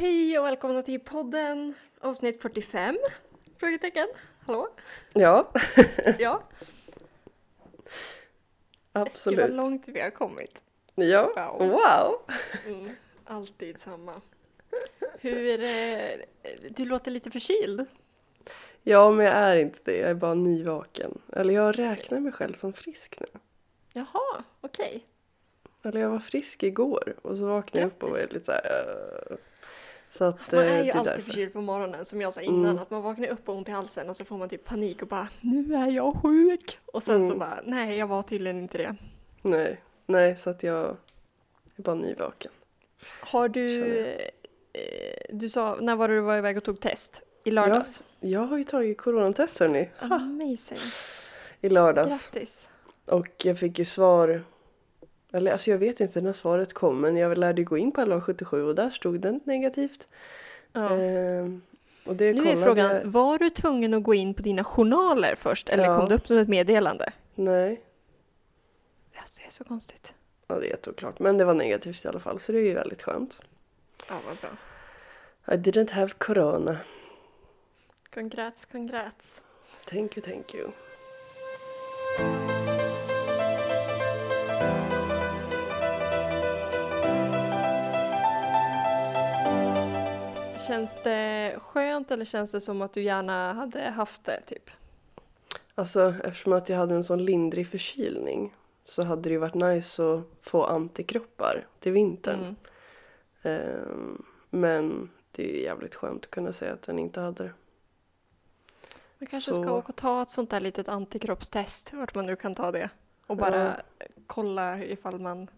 Hej och välkomna till podden avsnitt 45? Frågetecken. Hallå? Ja, Ja, absolut. var långt vi har kommit. Ja, Wow. wow. Mm, alltid samma. Hur... Eh, du låter lite förkyld. Ja, men jag är inte det. Jag är bara nyvaken. Eller jag räknar mig själv som frisk nu. Jaha, okej. Eller jag var frisk igår och så vaknade jag upp och var lite så här... eh, Så att Man eh, är det ju är alltid därför. förkyld på morgonen som jag sa innan. Mm. Att man vaknar upp och ont i halsen och så får man typ panik och bara Nu är jag sjuk! Och sen så Mm. bara Nej, jag var tydligen inte det. Nej, nej, så att jag är bara nyvaken. Har du... Eh, du sa, när var du var iväg och tog test? I lördags? Jag har ju tagit coronatest hörni. Amazing. I lördags. Grattis. Och jag fick ju svar. Eller alltså jag vet inte när svaret kom men jag lärde gå in på 1177 och där stod det negativt. Ja. Ehm, och det Nu är frågan, var du tvungen att gå in på dina journaler först eller Ja. kom det upp som ett meddelande? Nej, Alltså, det är så konstigt. ja, det är jätteoklart. Men det var negativt i alla fall så det är ju väldigt skönt. Ja, vad bra. I didn't have corona. Congrats, congrats. Thank you, thank you. Känns det skönt eller känns det som att du gärna hade haft det typ? Alltså eftersom att jag hade en sån lindrig förkylning så hade det ju varit nice att få antikroppar till vintern. Mm. Ehm, men det är ju jävligt skönt att kunna säga att den inte hade det. Man kanske Så- ska åka och ta ett sånt där litet antikroppstest, vart man nu kan ta det. Och bara kolla ifall man...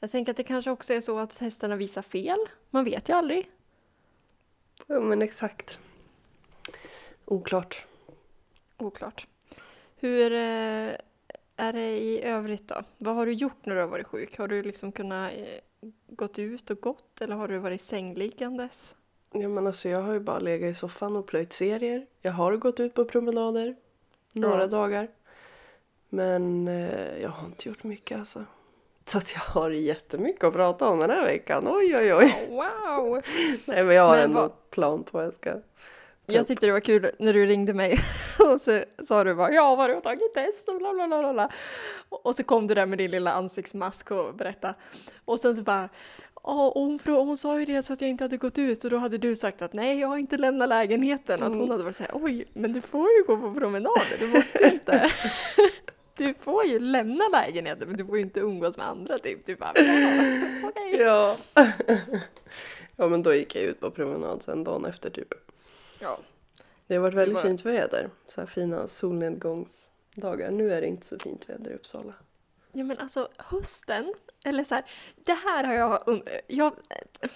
Jag tänker att det kanske också är så att testerna visar fel. Man vet ju aldrig. Ja men exakt. Oklart. Oklart. Hur eh, är det i övrigt då? Vad har du gjort när du har varit sjuk? Har du liksom kunnat eh, gått ut och gått eller har du varit sängliggandes? Ja men alltså jag har ju bara legat i soffan och plöjt serier. Jag har gått ut på promenader några Ja. dagar. Men eh, jag har inte gjort mycket alltså. Så att jag har jättemycket att prata om den här veckan. Oj oj oj. Wow! Nej men jag har Men ändå vad- plan på vad jag ska. Jag tyckte det var kul när du ringde mig och så sa du bara ja, var du har tagit test och bla bla bla bla. Och så kom du där med din lilla ansiktsmask och berätta. Och sen så bara Ja, hon, hon sa ju det så att jag inte hade gått ut och då hade du sagt att nej, jag har inte lämnat lägenheten. Och att hon Mm. hade varit såhär, oj, men du får ju gå på promenader, du måste inte. Du får ju lämna lägenheten men du får ju inte umgås med andra typ. Du bara, ja, okej. Ja. ja men då gick jag ut på promenad sen dagen efter typ. Ja, Det har varit väldigt var- fint väder. Så här fina solnedgångsdagar. Nu är det inte så fint väder i Uppsala. Ja men alltså hösten, eller så här, det här har jag, un- jag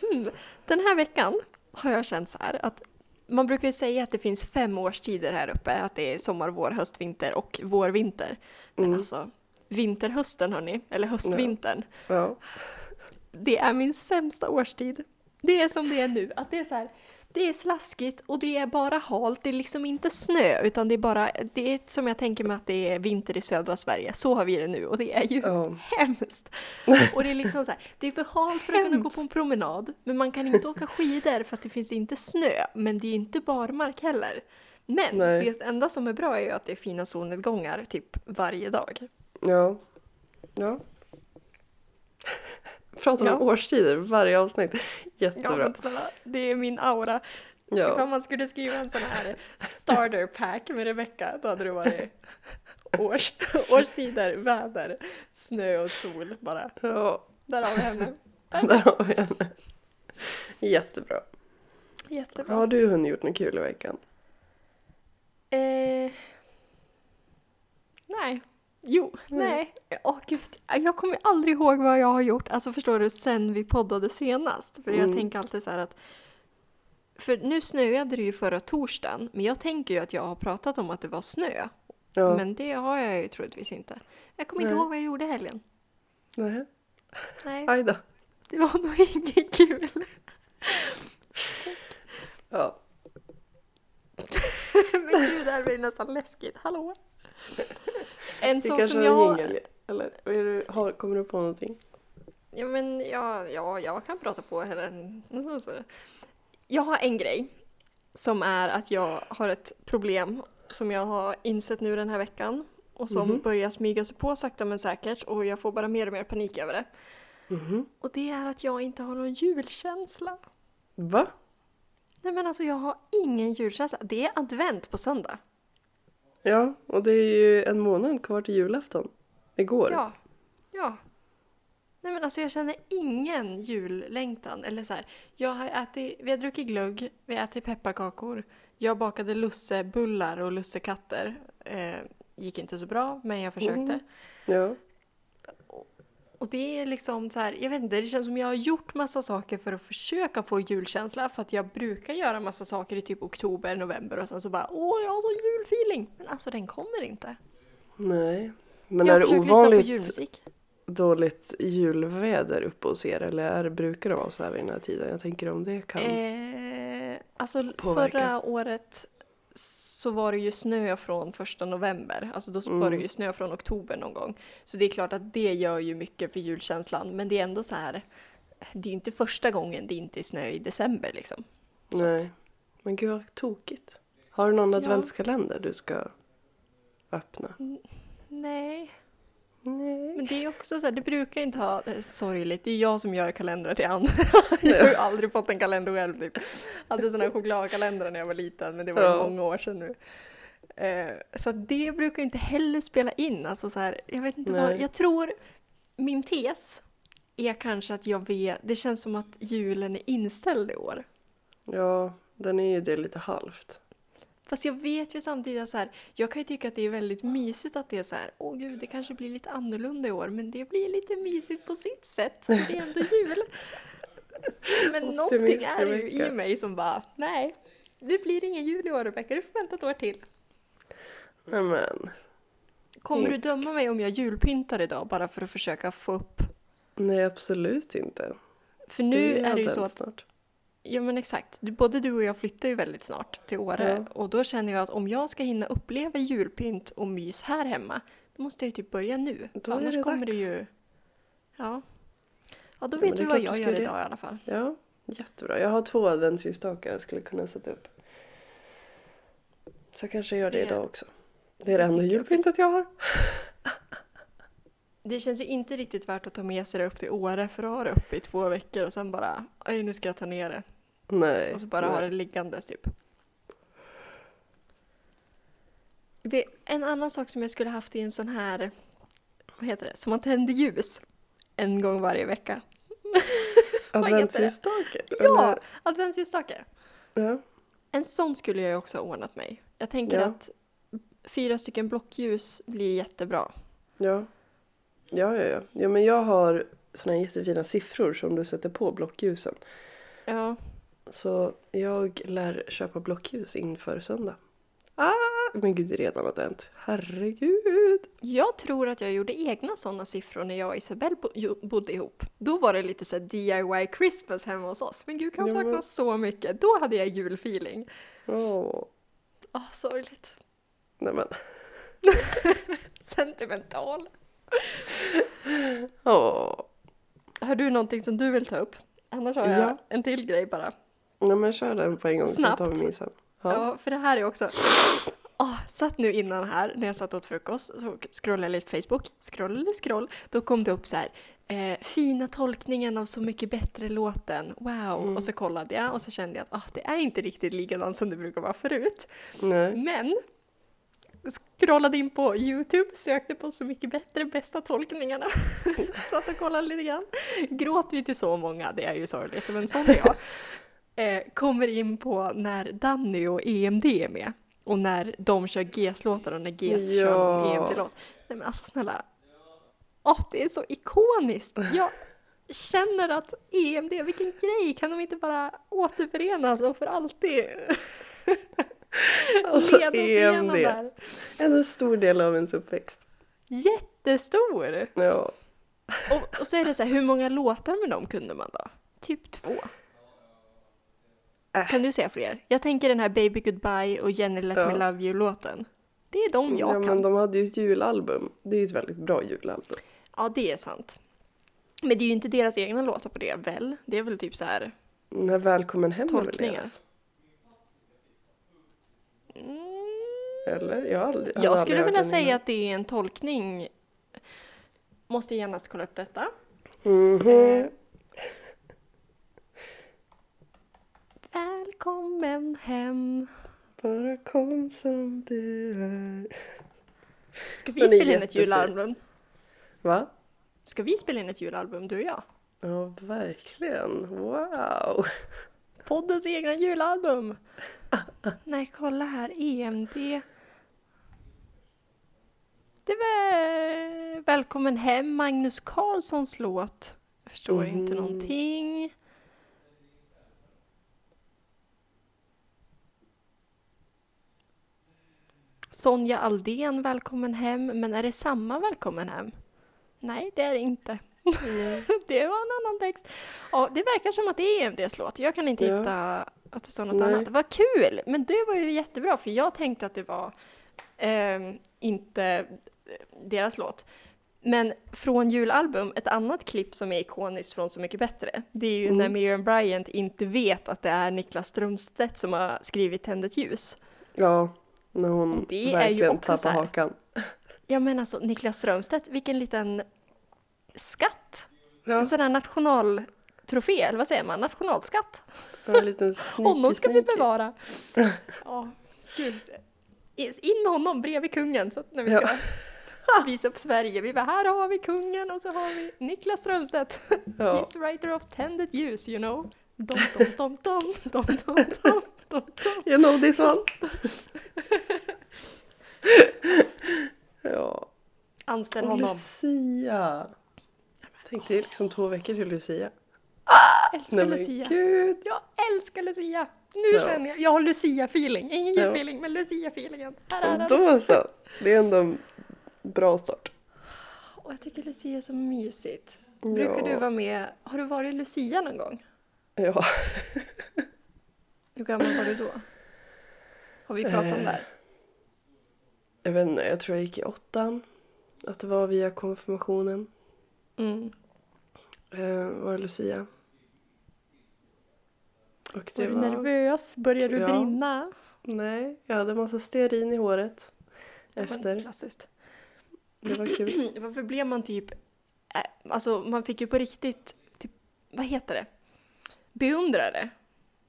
hmm, den här veckan har jag känt så här att man brukar ju säga att det finns fem årstider här uppe, att det är sommar, vår, höst, vinter och vår, vinter. Men Mm. alltså, vinterhösten hörni, eller höstvintern, Ja. det är min sämsta årstid. Det är som det är nu, att det är så här, det är slaskigt och det är bara halt, det är liksom inte snö utan det är bara, det är som jag tänker mig att det är vinter i södra Sverige, så har vi det nu och det är ju Ja. hemskt. Och det är liksom så här, det är för halt för att kunna gå på en promenad, men man kan inte åka skidor för att det finns inte snö, men det är inte barmark heller. Men Nej. det enda som är bra är ju att det är fina solnedgångar typ varje dag. Ja. Ja. Pratar om Ja. årstider varje avsnitt. Ja, Jättebra. men snälla, det är min aura. Ja. man skulle skriva en sån här starter pack med Rebecca, då hade det varit års, årstider, väder, snö och sol bara. ja. Där har vi henne. Där har vi henne. Jättebra. Jättebra. Har du hunnit gjort något kul i veckan? Eh, nej. Jo, Nej. nej. Åh gud, jag kommer aldrig ihåg vad jag har gjort. Alltså förstår du, sen vi poddade senast. För jag Mm. tänker alltid så att för nu snöade det ju förra torsdagen, men jag tänker ju att jag har pratat om att det var snö. Ja. Men det har jag ju troligtvis inte. Jag kommer inte ihåg vad jag gjorde i helgen. Nej. Nej, Aj då. det var nog inget kul. Ja. men gud, det här blir nästan läskigt. Hallå? En sak som jag... en jingel. Eller är du, har, kommer du på någonting? Ja, men ja, ja, jag kan prata på hela... Jag har en grej som är att jag har ett problem som jag har insett nu den här veckan och som Mhm. börjar smyga sig på sakta men säkert och jag får bara mer och mer panik över det. Mhm. Och det är att jag inte har någon julkänsla. Va? Nej men alltså jag har ingen julkänsla. Det är advent på söndag. Ja, och det är ju en månad kvar till julafton. Igår. Ja. Ja. Nej men alltså jag känner ingen jullängtan. Eller så här, jag har ätit, vi har druckit glögg, vi har ätit pepparkakor. Jag bakade lussebullar och lussekatter. Eh, gick inte så bra, men jag försökte. Mhm. Ja. Och det är liksom så här, jag vet inte, det känns som jag har gjort massa saker för att försöka få julkänsla. För att jag brukar göra massa saker i typ oktober, november och sen så bara åh jag har så julfeeling. Men alltså den kommer inte. Nej. Men jag är det ovanligt dåligt julväder uppe hos er? Eller är, brukar det vara så här vid den här tiden? Jag tänker om det kan... Eh, alltså Påverka. förra året så var det ju snö från första november. Alltså då var det Mm. ju snö från oktober någon gång. Så det är klart att det gör ju mycket för julkänslan. Men det är ändå så här. Det är inte första gången det inte är snö i december liksom. Så Nej. att- Men gud vad tokigt. Har du någon Ja. adventskalender du ska öppna? Nej, Nej. men det är också så här, det brukar inte ha, är sorgligt, det är jag som gör kalendrar till andra. jag har ju aldrig fått en kalender själv typ. Jag hade sådana här chokladkalendrar när jag var liten, men det var Ja. många år sedan nu. Eh, så det brukar inte heller spela in, alltså så här, jag vet inte vad, Nej. jag tror min tes är kanske att jag vet, det känns som att julen är inställd i år. Ja, den är ju det lite halvt. Fast jag vet ju samtidigt att så här, jag kan ju tycka att det är väldigt mysigt att det är så här, åh gud, det kanske blir lite annorlunda i år, men det blir lite mysigt på sitt sätt, för det är ändå jul. Men någonting är det ju i mig som bara, nej, det blir ingen jul i år Rebecka, du får vänta ett år till. Nej men. Kommer du döma mig om jag julpyntar idag bara för att försöka få upp? Nej, absolut inte. För nu ju är det ju så att snart. Ja men exakt. Du- Både du och jag flyttar ju väldigt snart till Åre. Ja. Och då känner jag att om jag ska hinna uppleva julpynt och mys här hemma, då måste jag ju typ börja nu. Då annars det kommer det ju... Ja. Ja, då Ja, vet det är vad jag du gör ska idag i alla fall. Ja, jättebra. Jag har två adventsljusstakar jag skulle kunna sätta upp. Så jag kanske gör det, Det- idag också. Det är det det enda julpyntet jag har. Det känns ju inte riktigt värt att ta med sig det upp till Åre för att ha det uppe i två veckor och sen bara, oj nu ska jag ta ner det. Nej. Och så bara nej. ha det liggandes typ. En annan sak som jag skulle haft i en sån här, vad heter det, som man tänder ljus en gång varje vecka. Adventsljusstakar? Ja, adventsljusstake. Ja. En sån skulle jag ju också ha ordnat mig. Jag tänker Ja. att fyra stycken blockljus blir jättebra. Ja. Ja, ja, ja. ja men jag har såna här jättefina siffror som du sätter på blockljusen. Ja, Så jag lär köpa blockljus inför söndag. Ah, men gud, det är redan advent. Herregud. jag tror att jag gjorde egna sådana siffror när jag och Isabelle bo- bodde ihop. Då var det lite så här DIY Christmas hemma hos oss. Men gud, kan Ja, men- sakna så mycket. Då hade jag julfeeling. Åh. Åh, sorgligt. Nej men. Sentimental. Åh. Har du någonting som du vill ta upp? Annars har jag Ja. en till grej bara. Nej men kör den på en gång Snabbt. så tar vi min sen. Ja. Ja. för det här är också... Oh, satt nu innan här, när jag satt åt frukost, så scrollade jag lite Facebook. Scroll eller scroll. Då kom det upp så här. Eh, fina tolkningen av Så mycket bättre-låten. Wow! Mm. Och så kollade jag och så kände jag att ah, det är inte riktigt likadant som det brukar vara förut. Nej. Men scrollade in på Youtube, sökte på Så mycket bättre, bästa tolkningarna. Satt och kollade lite grann. Gråter vi till så många, det är ju sorgligt, men sån är jag. Eh, kommer in på när Danny och EMD är med. Och när de kör GES-låtar och när GES kör Ja. någon EMD-låt. Nej men alltså snälla. Åh, det är så ikoniskt! Jag känner att EMD, vilken grej! Kan de inte bara återförenas och för alltid Alltså igenom EMD. där? En stor del av ens uppväxt. Jättestor! Ja. Och, och så är det så här, hur många låtar med dem kunde man då? Typ två. Äh. Kan du säga fler? Jag tänker den här Baby Goodbye och Jenny Let Me Ja. Love You-låten. Det är de jag ja kan. men de hade ju ett julalbum. Det är ju ett väldigt bra julalbum. Ja, det är sant. Men det är ju inte deras egna låtar på det väl? Det är väl typ så här. Den här Välkommen hem Tolkningar. deras? Mm, Eller? Jag har aldrig, jag aldrig skulle vilja säga att det är en tolkning. Måste genast kolla upp detta. Mhm. Eh, Välkommen hem. Bara kom som du är. Ska vi Den spela in ett julalbum? Va? Ska vi spela in ett julalbum, du och jag? Ja, verkligen. Wow. Poddens egna julalbum! Nej, kolla här, EMD. Det var Välkommen hem, Magnus Carlssons låt. Jag förstår inte Mhm. någonting. Sonja Aldén, Välkommen hem. Men är det samma Välkommen hem? Nej, det är det inte. det var en annan text. Ja, det verkar som att det är EMDs låt. Jag kan inte Ja. hitta att det står något Nej. annat. Vad kul! Men det var ju jättebra, för jag tänkte att det var ehm, inte eh, deras låt. Men från julalbum, ett annat klipp som är ikoniskt från Så mycket bättre, det är ju Mm. när Miriam Bryant inte vet att det är Niklas Strömstedt som har skrivit Tänd ett ljus. Ja, när hon Det är ju verkligen också så tappar hakan. Ja men alltså Niklas Strömstedt, vilken liten skatt. Ja. En sån här nationaltrofé, eller vad säger man? Nationalskatt. En liten Honom ska vi bevara. Ja, gud. In med honom bredvid kungen så att när vi ska ja. visa upp Sverige. Vi bara, här har vi kungen och så har vi Niklas Strömstedt. Ja. He's the writer of Tended Use, you know. Dom, dom, dom, dom, dom, dom, dom, dom. You know this one. ja. Anställ honom. Och Lucia. Tänk dig liksom två veckor till Lucia. Älskar Nej Lucia. gud. Jag älskar Lucia. Nu Ja. känner jag, jag har Lucia-feeling. Ingen Ja. julfeeling, men Lucia-feelingen. Då så. Det är ändå en bra start. Och jag tycker Lucia är så mysigt. Brukar Ja. du vara med? Har du varit Lucia någon gång? Ja. Hur gammal var du då? Har vi pratat om det här? Jag vet inte, jag tror jag gick i åttan. Att det var via konfirmationen. Mm. Eh, var Lucia. Och Var det du var... nervös? Började du Ja. brinna? Nej, jag hade massa stearin i håret. Men Efter. Klassiskt. Det var kul. Varför blev man typ... äh, Alltså man fick ju på riktigt, typ, vad heter det? Beundrare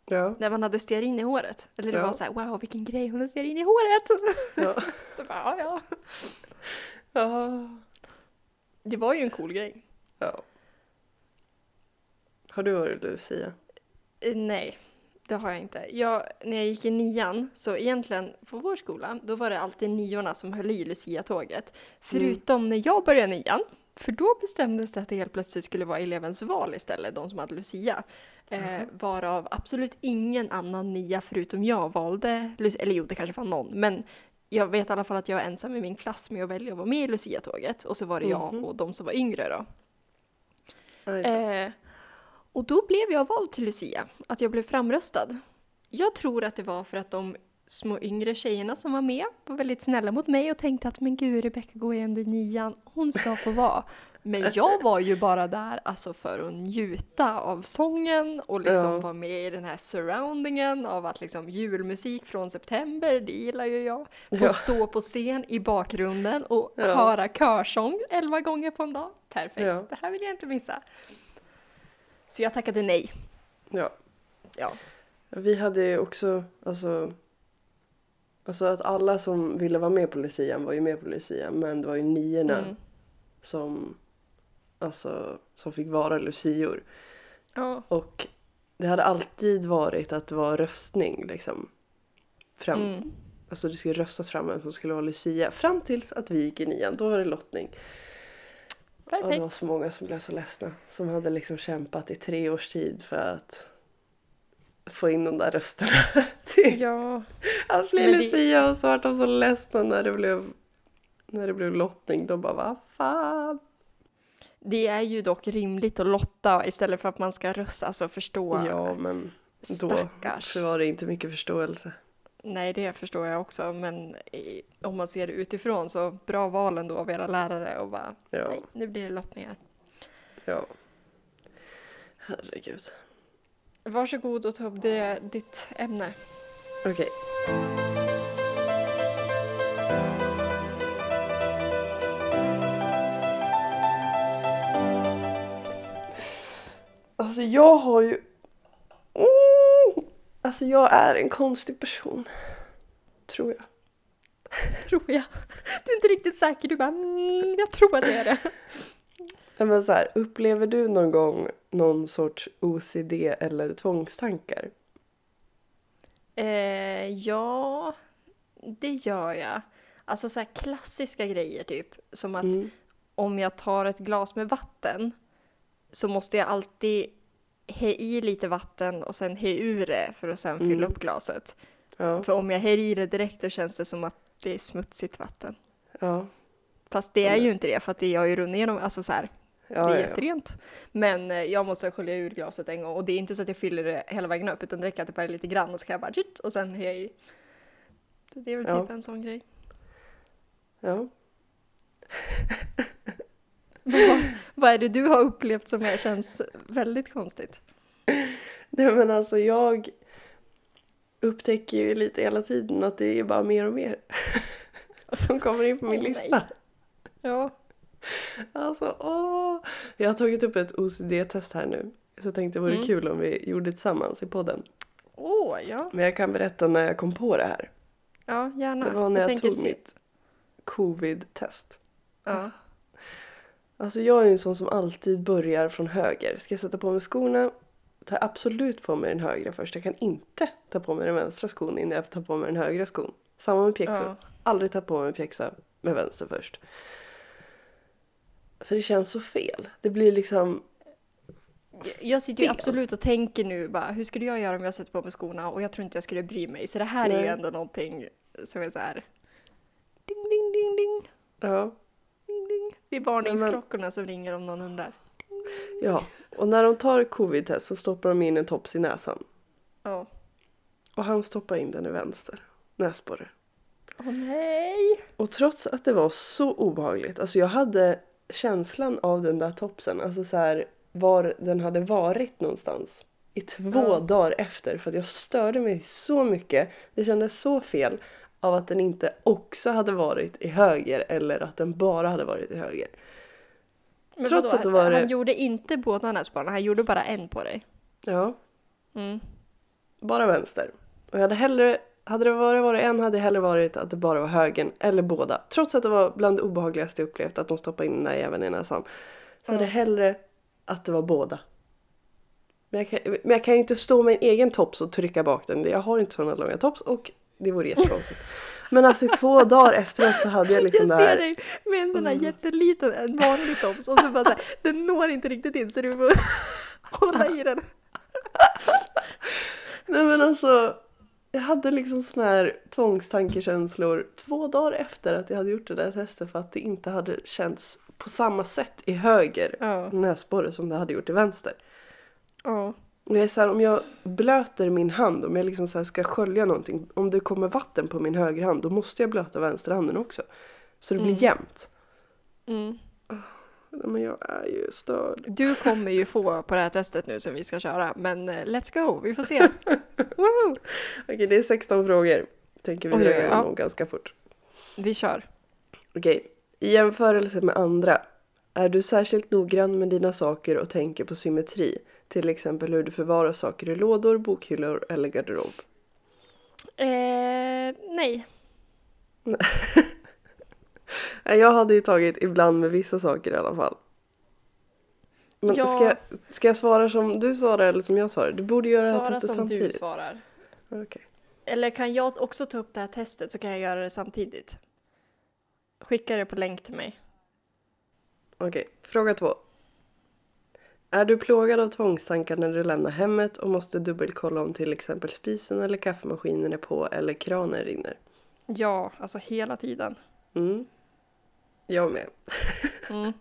Ja. när man hade stearin i håret. Eller det Ja. var så här, wow vilken grej, hon har stearin i håret! Ja. så bara, ja ja. Det var ju en cool grej. ja. Har du varit Lucia? Eh, Nej, det har jag inte. Jag, när jag gick i nian, så egentligen på vår skola, då var det alltid niorna som höll i Lucia-tåget. Förutom när jag började nian, för då bestämdes det att det helt plötsligt skulle vara elevens val istället, de som hade Lucia. Eh, varav absolut ingen annan nia förutom jag valde, Lu- eller jo det kanske var någon, men jag vet i alla fall att jag var ensam i min klass med att välja att vara med i Lucia-tåget. Och så var det jag Mhm. och de som var yngre då. Eh, och då blev jag vald till Lucia, att jag blev framröstad. Jag tror att det var för att de små yngre tjejerna som var med var väldigt snälla mot mig och tänkte att men gud, Rebecca går ju ändå i nian, hon ska få vara. Men jag var ju bara där alltså för att njuta av sången och liksom Ja. vara med i den här surroundingen av att liksom julmusik från september, det gillar ju jag. Få Ja. stå på scen i bakgrunden och Ja. höra körsång elva gånger på en dag. Perfekt, det här vill jag inte missa. Så jag tackade nej. Ja. Ja. Vi hade ju också, alltså, alltså att alla som ville vara med på Lucian var ju med på Lucian men det var ju niorna Mm. som, alltså, som fick vara lucior. Ja. Och det hade alltid varit att det var röstning liksom. Fram. Mm. Alltså det skulle röstas fram vem som skulle vara Lucia. Fram tills att vi gick i nian, då var det lottning. Och det Perfekt. var så många som blev så ledsna. Som hade liksom kämpat i tre års tid för att få in de där rösterna. till Ja. att bli Lucia och så vart de så ledsna när det blev, när det blev lottning. De bara, vad fan. Det är ju dock rimligt att lotta istället för att man ska rösta, alltså förstå. Ja, men då Stackars. så var det inte mycket förståelse. Nej, det förstår jag också, men i, om man ser det utifrån så bra val ändå av era lärare och bara Ja, nej, nu blir det lottningar. ja. Herregud. Varsågod och ta upp det, ditt ämne. Okej. Alltså jag har ju... Mm. Alltså jag är en konstig person. Tror jag. Tror jag. Du är inte riktigt säker, du bara mm, jag tror att det är det. Nej, men så här, upplever du någon gång någon sorts OCD eller tvångstankar? Eh, ja, det gör jag. Alltså så här klassiska grejer typ. Som att Mm. om jag tar ett glas med vatten så måste jag alltid he i lite vatten och sen he ur det för att sen fylla Mm. upp glaset. Ja, För om jag häller i det direkt då känns det som att det är smutsigt vatten. ja, Fast det är Eller- ju inte det för att det har ju runnit igenom, alltså så här, ja. det är ja, jätterent. Men eh, jag måste skölja ur glaset en gång och det är inte så att jag fyller det hela vägen upp utan det räcker att det bara är lite grann och så kan jag bara tjut, och sen jag i. Så det är väl typ en sån grej. ja. Vad, vad är det du har upplevt som är, känns väldigt konstigt? Nej men alltså jag upptäcker ju lite hela tiden att det är bara mer och mer som kommer in på min Åh, lista. nej. Ja. Alltså åh! Jag har tagit upp ett OCD-test här nu. Så jag tänkte det vore Mm. kul om vi gjorde det tillsammans i podden. Åh, ja. Men jag kan berätta när jag kom på det här. Ja, gärna. Det var när jag, tänker tog se- mitt covid-test. Ja. Alltså jag är ju en sån som alltid börjar från höger. Ska jag sätta på mig skorna tar jag absolut på mig den högra först. Jag kan inte ta på mig den vänstra skon innan jag tar på mig den högra skon. Samma med pjäxor. Ja. Aldrig ta på mig pjäxa med vänster först. För det känns så fel. Det blir liksom... Jag sitter ju absolut och tänker nu bara, hur skulle jag göra om jag sätter på mig skorna? Och jag tror inte jag skulle bry mig. Så det här är ju Nej. ändå någonting som är så här. Ding, ding, ding, ding, Ja. Det är varningsklockorna som ringer om någon undrar. ja. Och när de tar covid-test så stoppar de in en tops i näsan. Ja. Och han stoppar in den i vänster näsborre. Åh nej! Och trots att det var så obehagligt, alltså jag hade känslan av den där topsen, alltså så här var den hade varit någonstans i två Ja. dagar efter för att jag störde mig så mycket. Det kändes så fel av att den inte också hade varit i höger eller att den bara hade varit i höger. Men Trots vadå, att det var han det- gjorde inte båda näsborrarna, han gjorde bara en på dig. Ja, Mm. bara vänster. Och jag hade hellre, hade det varit, varit en hade jag hellre varit att det bara var högern eller båda. Trots att det var bland det obehagligaste jag upplevt att de stoppade in den där jäveln i näsan. Så hade jag hellre att det var båda. Men jag, kan, men jag kan ju inte stå med en egen tops och trycka bak den. Jag har inte sådana långa tops och det vore jättekonstigt. Men alltså i två dagar efteråt så hade jag liksom jag det ser här. dig med en sån här Mm. jätteliten, en vanlig tops och så bara så här, den når inte riktigt in så du får hålla i den. Nej men alltså. Jag hade liksom såna här tvångstankekänslor två dagar efter att jag hade gjort det där testet för att det inte hade känts på samma sätt i höger Ja. näsborre som det hade gjort i vänster. Ja. Och jag är så här, om jag blöter min hand, om jag liksom så ska skölja någonting, om det kommer vatten på min högerhand då måste jag blöta vänsterhanden också. Så det blir Mm. jämnt. Mm. Nej, Men jag är ju störd. Du kommer ju få på det här testet nu som vi ska köra, men eh, let's go, vi får se. Woho! Okej, det är 16 frågor. Tänker vi Oj, dra igenom ja. ganska fort. Vi kör. Okej. I jämförelse med andra, är du särskilt noggrann med dina saker och tänker på symmetri? Till exempel hur du förvarar saker i lådor, bokhyllor eller garderob. Eh, nej. Jag hade ju tagit ibland med vissa saker i alla fall. Men Ja. ska, jag, ska jag svara som du svarar eller som jag svarar? Du borde göra det här Svara testet som samtidigt. du svarar. Okej. Eller kan jag också ta upp det här testet så kan jag göra det samtidigt? Skicka det på länk till mig. Okej, fråga två. Är du plågad av tvångstankar när du lämnar hemmet och måste dubbelkolla om till exempel spisen eller kaffemaskinen är på eller kranen rinner? Ja, alltså hela tiden. Mm. Jag med. Mm.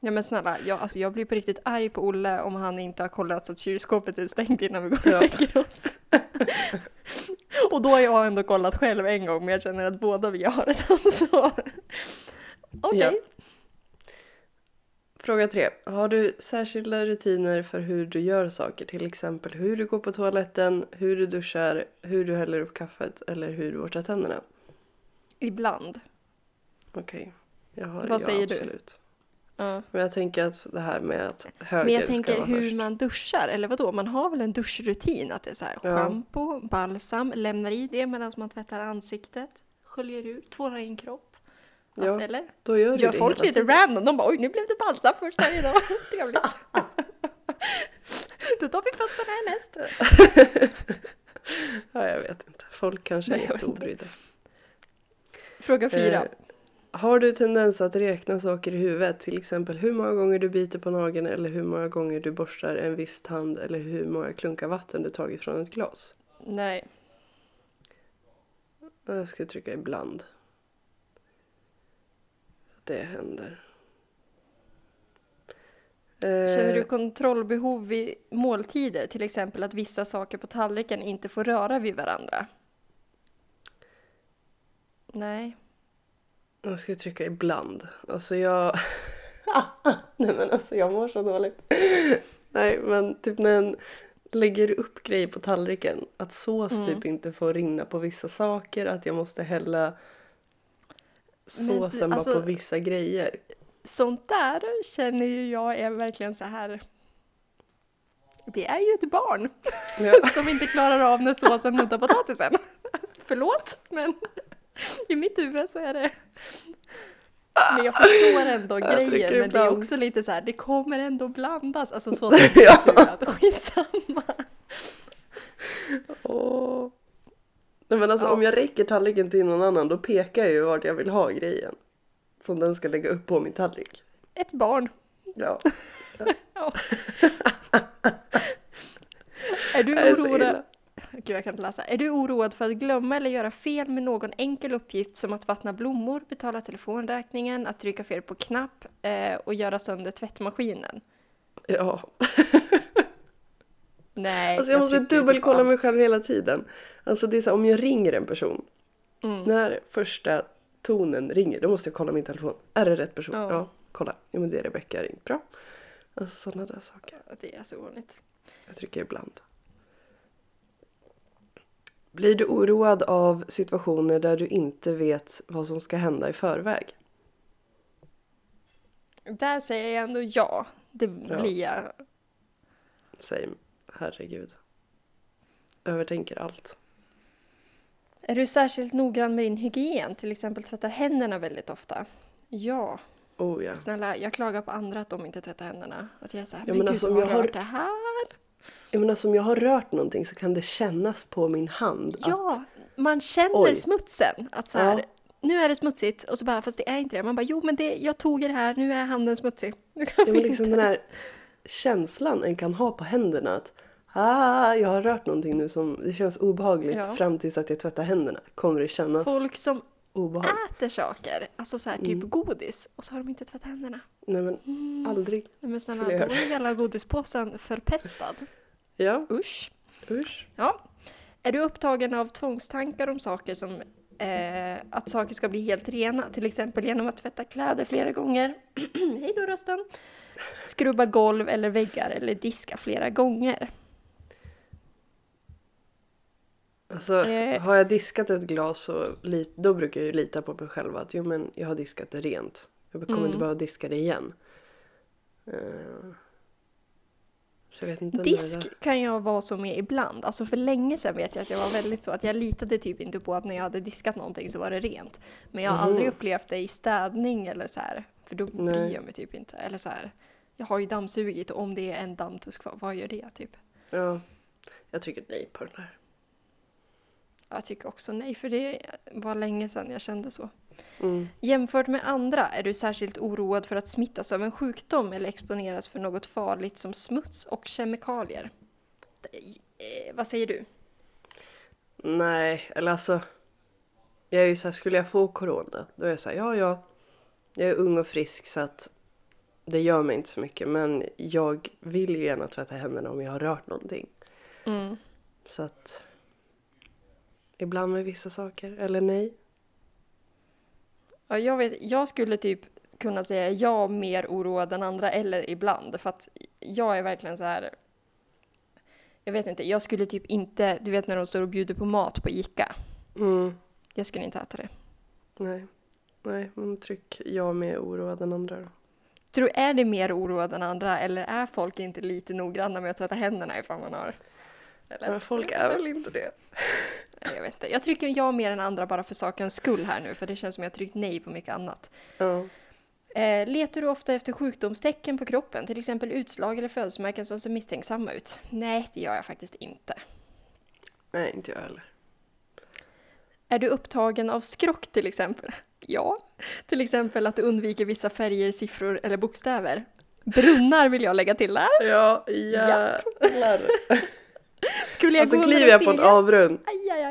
Ja men snälla, jag, alltså jag blir på riktigt arg på Olle om han inte har kollat så att kylskåpet är stängt innan vi går och Ja. lägger oss. och då har jag ändå kollat själv en gång men jag känner att båda vi har ett ansvar. Okej. Ja. Fråga tre. Har du särskilda rutiner för hur du gör saker? Till exempel hur du går på toaletten, hur du duschar, hur du häller upp kaffet eller hur du borstar tänderna? Ibland. Okej. Jag har Vad ja, säger du? absolut. Ja. Men jag tänker att det här med att höger Men jag tänker hur först. man duschar, eller vadå? Man har väl en duschrutin? Att det är så här Ja. schampo, balsam, lämnar i det medan man tvättar ansiktet, sköljer ut, tvålar in kropp. Alltså, Ja, eller? Då gör Gör folk lite random? De bara oj nu blev det balsam först här idag, trevligt. Då tar vi fötterna härnäst. Ja, jag vet inte. Folk kanske är jätteobrydda. Fråga fyra. Eh, har du tendens att räkna saker i huvudet? Till exempel hur många gånger du biter på nageln eller hur många gånger du borstar en viss tand eller hur många klunkar vatten du tagit från ett glas? Nej. Jag ska trycka ibland. Det händer. Känner du Eh, kontrollbehov vid måltider? Till exempel att vissa saker på tallriken inte får röra vid varandra? Nej. Jag ska trycka ibland. Alltså jag... Nej men alltså jag mår så dåligt. Nej men typ när en lägger upp grejer på tallriken. Att sås Mm. typ inte får rinna på vissa saker. Att jag måste hälla Såsen bara alltså- på vissa grejer. Sånt där känner ju jag är verkligen så här. Det är ju ett barn Ja. som inte klarar av när såsen nuddar potatisen. Förlåt, men i mitt huvud så är det... Men jag förstår ändå Jag grejen, men det är också lite så här, det kommer ändå blandas. Alltså så som Ja. skitsamma. Åh. Nej men alltså Ja. om jag räcker tallriken till någon annan då pekar jag ju vart jag vill ha grejen. Som den ska lägga upp på min tallrik. Ett barn. Ja. Ja. är du oroad? Gud, jag kan inte läsa. Är du oroad för att glömma eller göra fel med någon enkel uppgift som att vattna blommor, betala telefonräkningen, att trycka fel på knapp eh, och göra sönder tvättmaskinen? Ja. Nej, Alltså jag måste trycker typ dubbelkolla mig själv hela tiden. Alltså det är så här, om jag ringer en person. Mm. När första tonen ringer då måste jag kolla min telefon. Är det rätt person? Ja. Ja, kolla. Jo men det är Rebecka ringt. Bra. Alltså sådana där saker. Det är så vanligt. Jag trycker ibland. Blir du oroad av situationer där du inte vet vad som ska hända i förväg? Där säger jag ändå ja. Det Ja. blir jag. Säg herregud. Övertänker allt. Är du särskilt noggrann med din hygien? Till exempel tvättar händerna väldigt ofta? Ja. Oh ja. Snälla, jag klagar på andra att de inte tvättar händerna. Att jag är såhär, Ja, men, men gud, alltså, om har jag har- rört det här. Jag menar som jag har rört någonting så kan det kännas på min hand Ja, att man känner Oj. smutsen. Att så här, Ja. nu är det smutsigt och så bara, fast det är inte det. Man bara, jo men det, jag tog det här, nu är handen smutsig. Nu kan ja, men liksom inte. den här känslan en kan ha på händerna att ah, jag har rört någonting nu som det känns obehagligt Ja. fram tills att jag tvättar händerna. Kommer det kännas Folk som obehagligt? äter saker, alltså så här, typ Mm. godis, och så har de inte tvättat händerna. Nej men aldrig. Nej, men snälla, då är hela godispåsen förpestad. Ja, Usch. usch. Ja. Är du upptagen av tvångstankar om saker som eh, att saker ska bli helt rena, till exempel genom att tvätta kläder flera gånger, hej då rösten, skrubba golv eller väggar eller diska flera gånger? Alltså Eh. har jag diskat ett glas så då brukar jag ju lita på mig själv att jo men jag har diskat det rent. Jag kommer Mm. inte behöva diska det igen. Det- Disk kan jag vara så med ibland. Alltså för länge sedan vet jag att jag var väldigt så att jag litade typ inte på att när jag hade diskat någonting så var det rent. Men jag har Mhm. aldrig upplevt det i städning eller så här. För då Nej. bryr jag mig typ inte. Eller så här. Jag har ju dammsugit och om det är en dammtusk kvar, vad gör det typ? Ja, jag tycker nej på den här. Jag tycker också nej, för det var länge sedan jag kände så. Mm. Jämfört med andra, är du särskilt oroad för att smittas av en sjukdom eller exponeras för något farligt som smuts och kemikalier? Eh, vad säger du? Nej, eller alltså. Jag är ju såhär, skulle jag få corona då är jag såhär, ja ja. Jag är ung och frisk så att det gör mig inte så mycket. Men jag vill ju gärna tvätta händerna om jag har rört någonting. Mm. Så att ibland med vissa saker, eller nej. Ja, jag, vet, jag skulle typ kunna säga jag mer oroad än andra eller ibland. För att jag är verkligen så här. Jag vet inte, jag skulle typ inte, du vet när de står och bjuder på mat på ICA. Mm. Jag skulle inte äta det. Nej. Nej, men tryck jag med oroad än andra då. Tror du, är det mer oroad än andra eller är folk inte lite noggranna med att tvätta händerna ifall man har? Eller? Men folk är väl inte det? Jag vet inte. Jag trycker ja mer än andra bara för sakens skull här nu för det känns som jag tryckt nej på mycket annat. Ja. Eh, letar du ofta efter sjukdomstecken på kroppen, till exempel utslag eller födelsemärken som ser misstänksamma ut? Nej, det gör jag faktiskt inte. Nej, inte jag heller. Är du upptagen av skrock till exempel? Ja. Till exempel att du undviker vissa färger, siffror eller bokstäver. Brunnar vill jag lägga till där. Ja, jävlar. Skulle jag Alltså gå kliver jag på en avgrund,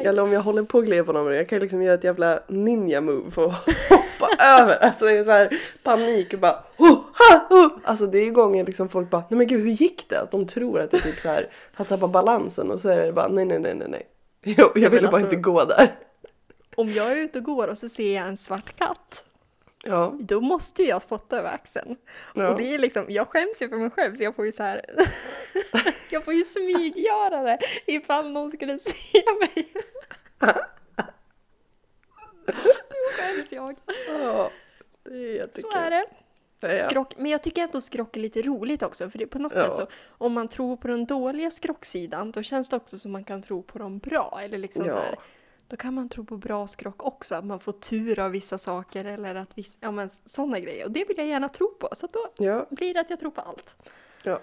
eller om jag håller på att glida på en avgrund, jag kan liksom göra ett jävla ninja move att hoppa över. Alltså det är så här panik och bara oh, ha, oh. Alltså det är gånger liksom folk bara nej men gud hur gick det? Att de tror att jag typ så här har tappat balansen och så är det bara nej nej nej nej nej. Jag, jag men ville bara alltså- inte gå där. Om jag är ute och går och så ser jag en svart katt, Ja, då måste jag spotta över axeln. ja. Och det är liksom, jag skäms ju för mig själv så jag får ju så här, jag får ju smyggöra det ifall någon skulle se mig. Då skäms jag. ja. Det är Så är det. Ja. Skrock, men jag tycker ändå skrock är lite roligt också, för det, på något Ja. sätt så, om man tror på den dåliga skrocksidan, då känns det också som man kan tro på de bra. Eller liksom så här, Ja. Då kan man tro på bra skrock också, att man får tur av vissa saker eller att vissa, ja men sådana grejer. Och det vill jag gärna tro på, så att då ja. blir det att jag tror på allt. Ja.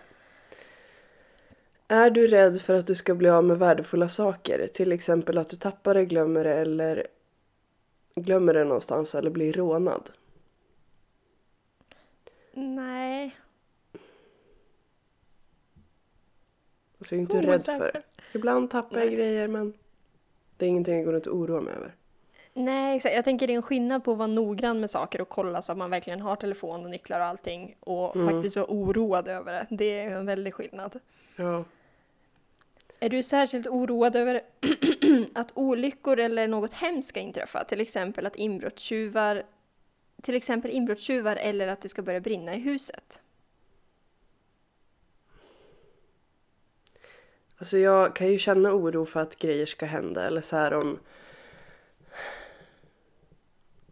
Är du rädd för att du ska bli av med värdefulla saker? Till exempel att du tappar det, glömmer det eller glömmer det någonstans eller blir rånad? Nej. Alltså jag är inte rädd för det. Ibland tappar jag Nej. grejer men det är ingenting jag går runt och oroar mig över. Nej, exakt. Jag tänker det är en skillnad på att vara noggrann med saker och kolla så att man verkligen har telefon och nycklar och allting och Mm. faktiskt vara oroad över det. Det är en väldig skillnad. Ja. Är du särskilt oroad över att olyckor eller något hemskt ska inträffa? Till exempel att inbrottstjuvar till exempel inbrottstjuvar eller att det ska börja brinna i huset? Alltså jag kan ju känna oro för att grejer ska hända eller så här om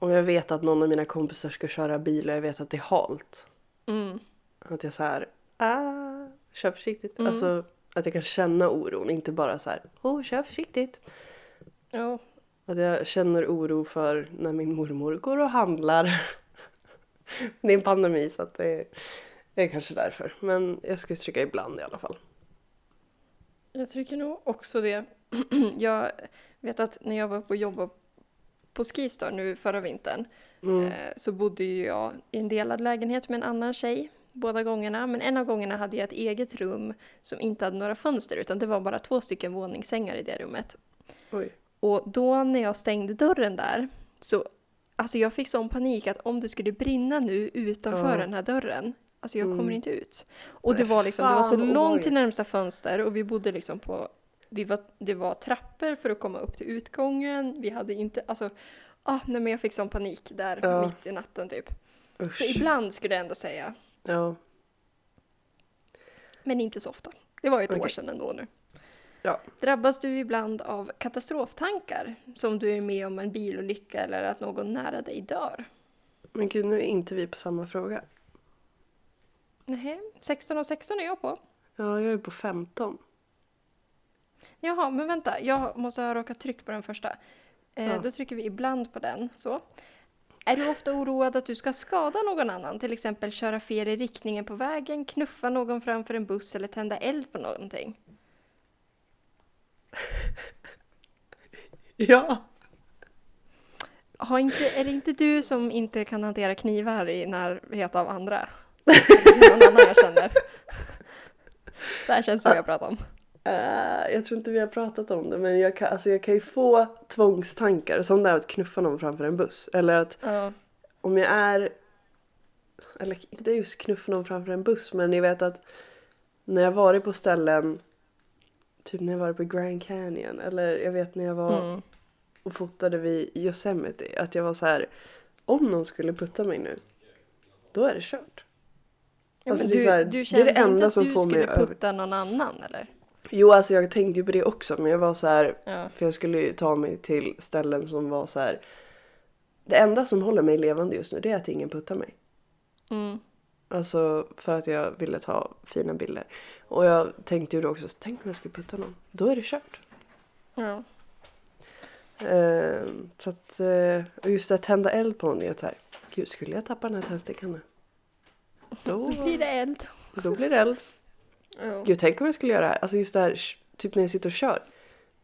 om jag vet att någon av mina kompisar ska köra bil och jag vet att det är halt. Mm. Att jag så här, ah, kör försiktigt. Mm. Alltså att jag kan känna oron, inte bara så här, oh, kör försiktigt. Ja. Att jag känner oro för när min mormor går och handlar. det är en pandemi så att det är kanske därför. Men jag ska stryka ibland i alla fall. Jag tycker nog också det. jag vet att när jag var uppe och jobbade på Skistar nu förra vintern Mm. eh, så bodde jag i en delad lägenhet med en annan tjej båda gångerna. Men en av gångerna hade jag ett eget rum som inte hade några fönster utan det var bara två stycken våningssängar i det rummet. Oj. Och då när jag stängde dörren där så alltså jag fick sån panik att om det skulle brinna nu utanför Ja. den här dörren Alltså jag kommer Mm. inte ut. Och det var liksom, det var så långt till närmsta fönster och vi bodde liksom på vi var, det var trappor för att komma upp till utgången. Vi hade inte, alltså, ah, nej men jag fick sån panik där Ja. mitt i natten typ. Så Usch. ibland skulle jag ändå säga, Ja. men inte så ofta. Det var ju ett år Okej. sedan ändå nu. Ja. Drabbas du ibland av katastroftankar? Som du är med om en bilolycka eller att någon nära dig dör? Men gud, nu är inte vi på samma fråga. Nej, 16 och 16 är jag på. Ja, jag är på 15. Jaha, men vänta. Jag måste ha råkat tryckt på den första. Eh, Ja. Då trycker vi ibland på den. Så. Är du ofta oroad att du ska skada någon annan? Till exempel köra fel i riktningen på vägen, knuffa någon framför en buss eller tända eld på någonting? Ja. Har inte, är det inte du som inte kan hantera knivar i närhet av andra? Någon annan jag känner. Det här känns som jag pratar om. Eh, jag tror inte vi har pratat om det men jag kan, alltså jag kan ju få tvångstankar som det är att knuffa någon framför en buss. Eller att Ja. om jag är, eller inte just knuffa någon framför en buss men jag vet att när jag varit på ställen, typ när jag varit på Grand Canyon eller jag vet när jag var Mm. och fotade vid Yosemite att jag var så här om någon skulle putta mig nu då är det kört. Alltså, men det är du, här- du det är kände det enda inte att som du får mig skulle över- putta någon annan eller? Jo, alltså jag tänkte ju på det också men jag var så här, Ja. för jag skulle ju ta mig till ställen som var så här. Det enda som håller mig levande just nu det är att ingen puttar mig. Mm. Alltså för att jag ville ta fina bilder. Och jag tänkte ju då också, tänk om jag skulle putta någon. Då är det kört. Ja. Ehm, så att, eh, och just det att tända eld på någonting. Att så här, Gud, skulle jag tappa den här tändstickan nu? Då, Då blir det eld. då blir det eld. Ja. Gud, tänk om jag skulle göra det här. Alltså just det här, typ när jag sitter och kör.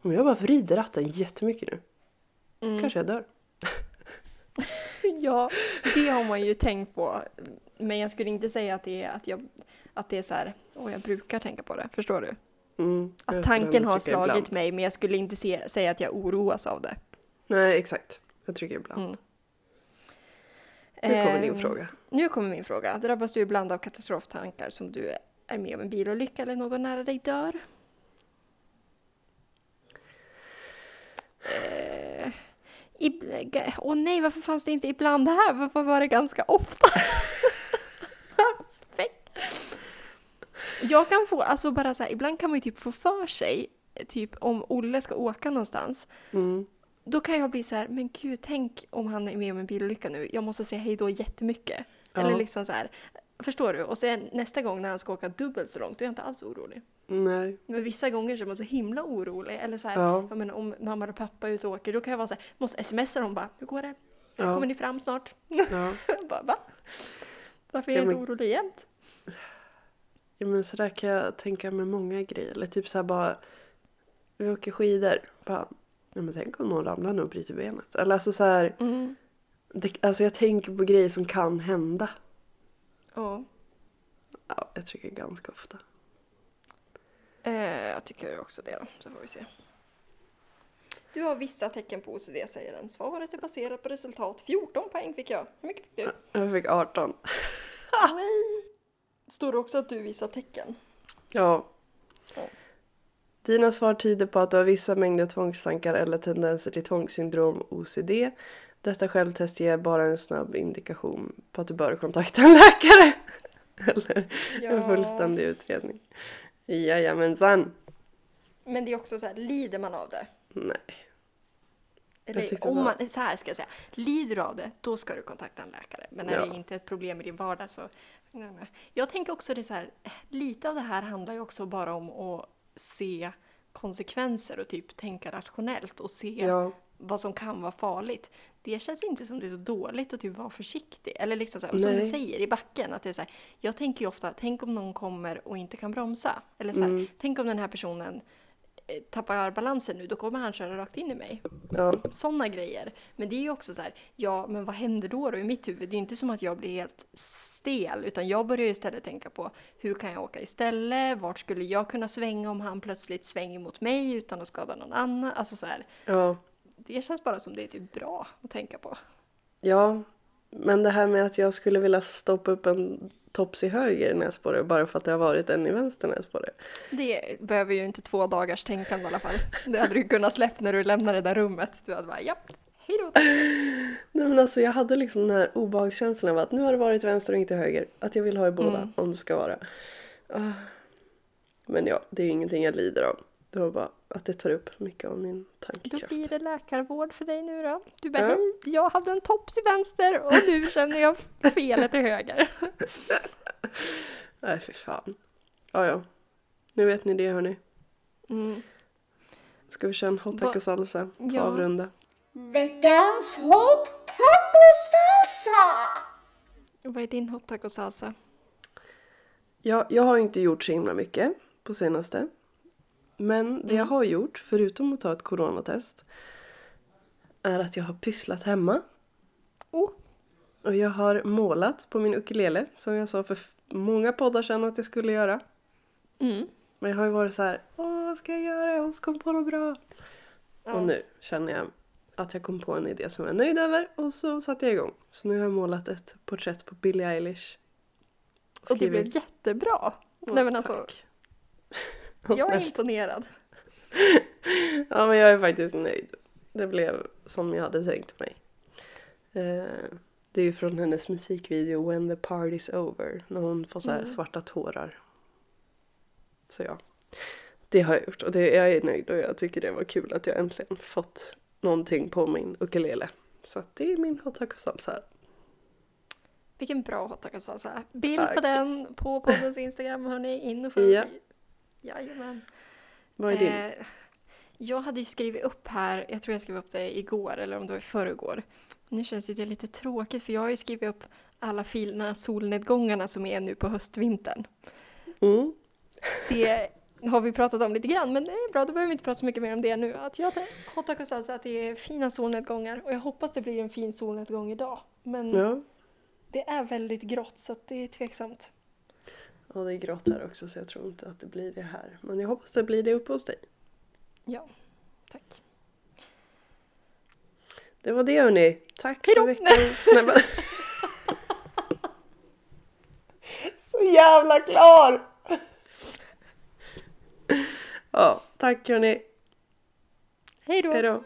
Om jag bara vrider ratten jättemycket nu. Mm. Kanske jag dör. ja, det har man ju tänkt på. Men jag skulle inte säga att det är, att jag, att det är så här, och jag brukar tänka på det. Förstår du? Mm, Att tanken har slagit mig men jag skulle inte se, säga att jag oroas av det. Nej, exakt. Jag trycker ibland. Mm. Nu kommer din Ehm, fråga. Nu kommer min fråga. Drabbas du ibland av katastroftankar som du är med om en bilolycka eller någon nära dig dör? Eh, Åh nej, varför fanns det inte ibland här? Varför var det ganska ofta? Jag kan få, alltså bara så här, ibland kan man ju typ få för sig, typ om Olle ska åka någonstans, Mm. Då kan jag bli så här, men gud, tänk om han är med om en bilolycka nu. Jag måste säga hej då jättemycket. Eller Ja. liksom så här, förstår du? Och sen nästa gång när han ska åka dubbelt så långt, då är jag inte alls orolig. Nej. Men vissa gånger så är man så himla orolig. Eller så här, Ja. menar, om mamma och pappa är ute och åker, då kan jag vara så här, måste smsa dem bara, hur går det? Ja. Kommer ni fram snart? Ja. bara, va? Varför är Ja, jag inte men- orolig jämt? ja, men sådär kan jag tänka med många grejer. Eller typ såhär bara, vi åker skidor. Bara, ja, men tänk om någon ramlar nu och bryter benet. Eller alltså så här, Mm. det, alltså jag tänker på grejer som kan hända. Ja. Ja, jag tycker ganska ofta. Eh, jag tycker också det då, så får vi se. Du har vissa tecken på OCD säger den. Svaret är baserat på resultat. 14 poäng fick jag. Hur mycket fick du? Jag fick 18. Nej. Står det också att du visar tecken? Ja. Ja. Dina svar tyder på att du har vissa mängder tvångstankar eller tendenser till tvångssyndrom OCD. Detta självtest ger bara en snabb indikation på att du bör kontakta en läkare. Eller en Ja. fullständig utredning. Jajamensan. Men det är också så här, lider man av det? Nej. Eller om man, så här ska jag säga, lider du av det, då ska du kontakta en läkare. Men när Ja. det inte är ett problem i din vardag så, nej, nej. Jag tänker också det så här, lite av det här handlar ju också bara om att se konsekvenser och typ tänka rationellt och se Ja. vad som kan vara farligt. Det känns inte som det är så dåligt att typ vara försiktig. Eller liksom så här, och som du säger i backen, att det är så här, jag tänker ju ofta, tänk om någon kommer och inte kan bromsa. Eller så här, Mm. tänk om den här personen tappar balansen nu, då kommer han köra rakt in i mig. Ja. Sådana grejer. Men det är ju också så här, ja men vad händer då, då i mitt huvud? Det är ju inte som att jag blir helt stel, utan jag börjar istället tänka på hur kan jag åka istället? Vart skulle jag kunna svänga om han plötsligt svänger mot mig utan att skada någon annan? Alltså så här, Ja. det känns bara som det är typ bra att tänka på. Ja. Men det här med att jag skulle vilja stoppa upp en tops i höger näsborre bara för att det har varit en i vänster näsborre. Det behöver ju inte två dagars tänkande i alla fall. Det hade du kunnat släppt när du lämnade det där rummet. Du hade bara, japp, hejdå. Nej men alltså jag hade liksom den här obehagskänslan av att nu har det varit vänster och inte höger. Att jag vill ha i båda Mm. om det ska vara. Ah. Men ja, det är ju ingenting jag lider av. Det var bara att det tar upp mycket av min Då tankekraft. blir det läkarvård för dig nu då. Du bara, Ja. hej, jag hade en tops i vänster och nu känner jag felet till höger. Nej fy fan. Ja ja. Nu vet ni det hörni. Mm. Ska vi köra en hot taco salsa på Ja. avrunda? Veckans hot taco salsa! Vad är din hot taco salsa? Ja, jag har inte gjort så himla mycket på senaste. Men det jag har gjort, förutom att ta ett coronatest, är att jag har pysslat hemma. Oh, Och jag har målat på min ukulele, som jag sa för många poddar sedan att jag skulle göra. mm. Men jag har ju varit så här, åh vad ska jag göra? Jag måste komma på något bra. Ja. Och nu känner jag att jag kom på en idé som jag är nöjd över och så satte jag igång. Så nu har jag målat ett porträtt på Billie Eilish. Och det blev jättebra. Nej men alltså, tack. Jag är imponerad. Ja men jag är faktiskt nöjd. Det blev som jag hade tänkt mig. Eh, Det är ju från hennes musikvideo When the party's over. När hon får så här Mm. svarta tårar. Så ja. Det har jag gjort och det, jag är nöjd och jag tycker det var kul att jag äntligen fått någonting på min ukulele. Så att det är min hot taco salsa. Vilken bra hot taco salsa. Bild Tack. på den på poddens Instagram hörni. In och följ. Ja. Jajamän. Vad är din? Eh, jag hade ju skrivit upp här, jag tror jag skrev upp det igår eller om det var i förrgår. Nu känns ju det lite tråkigt för jag har ju skrivit upp alla fina solnedgångarna som är nu på höstvintern. Mm. Det har vi pratat om lite grann men det är bra, då behöver vi inte prata så mycket mer om det nu. Att jag hot taco salsa att det är fina solnedgångar och jag hoppas det blir en fin solnedgång idag. Men Ja. det är väldigt grått så det är tveksamt. Ja, det är grått här också så jag tror inte att det blir det här. Men jag hoppas det blir det uppe hos dig. Ja, tack. Det var det hörni. Tack Hejdå. för veckan. Nej, men... Så jävla klar! Ja, tack hörni. Hej då! Hejdå.